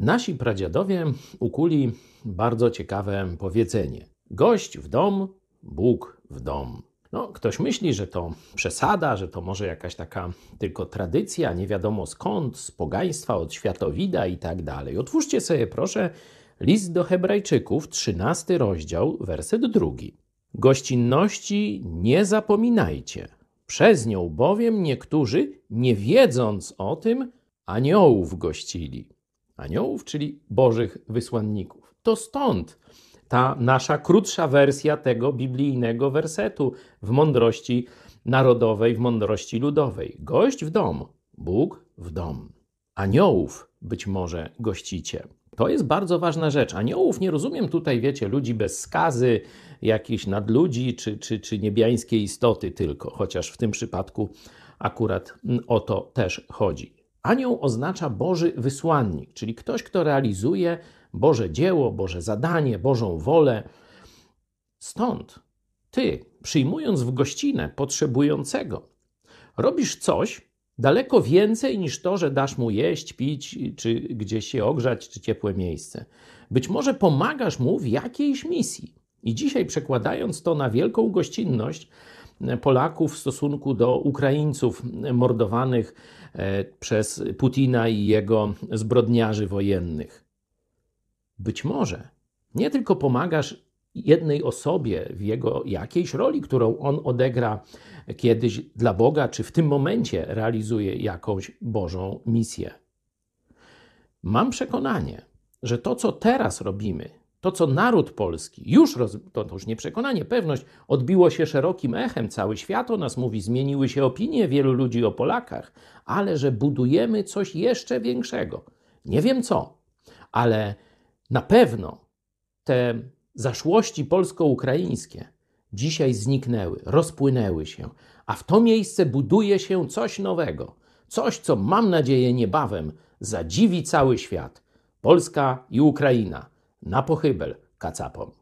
Nasi pradziadowie ukuli bardzo ciekawe powiedzenie: Gość w dom, Bóg w dom. No, ktoś myśli, że to przesada, że to może jakaś taka tylko tradycja, nie wiadomo skąd, z pogaństwa, od światowida i tak dalej. Otwórzcie sobie proszę list do Hebrajczyków, 13 rozdział, werset drugi. Gościnności nie zapominajcie. Przez nią bowiem niektórzy, nie wiedząc o tym, aniołów gościli. Aniołów, czyli bożych wysłanników. To stąd ta nasza krótsza wersja tego biblijnego wersetu w mądrości narodowej, w mądrości ludowej. Gość w dom, Bóg w dom. Aniołów być może gościcie. To jest bardzo ważna rzecz. Aniołów nie rozumiem tutaj, wiecie, ludzi bez skazy, jakichś nadludzi czy, czy, czy niebiańskiej istoty tylko, chociaż w tym przypadku akurat o to też chodzi. Anioł oznacza Boży wysłannik, czyli ktoś, kto realizuje Boże dzieło, Boże zadanie, Bożą wolę. Stąd ty, przyjmując w gościnę potrzebującego, robisz coś daleko więcej niż to, że dasz mu jeść, pić, czy gdzieś się ogrzać, czy ciepłe miejsce. Być może pomagasz mu w jakiejś misji. I dzisiaj, przekładając to na wielką gościnność Polaków w stosunku do Ukraińców mordowanych e, przez Putina i jego zbrodniarzy wojennych, być może nie tylko pomagasz jednej osobie w jego jakiejś roli, którą on odegra kiedyś dla Boga, czy w tym momencie realizuje jakąś Bożą misję. Mam przekonanie, że to, co teraz robimy, to, co naród polski już, roz... to, to już nie przekonanie, pewność, odbiło się szerokim echem, cały świat o nas mówi, zmieniły się opinie wielu ludzi o Polakach, ale że budujemy coś jeszcze większego. Nie wiem co, ale na pewno te zaszłości polsko-ukraińskie dzisiaj zniknęły, rozpłynęły się, a w to miejsce buduje się coś nowego. Coś, co mam nadzieję niebawem zadziwi cały świat. Polska i Ukraina na pochybel kacapom.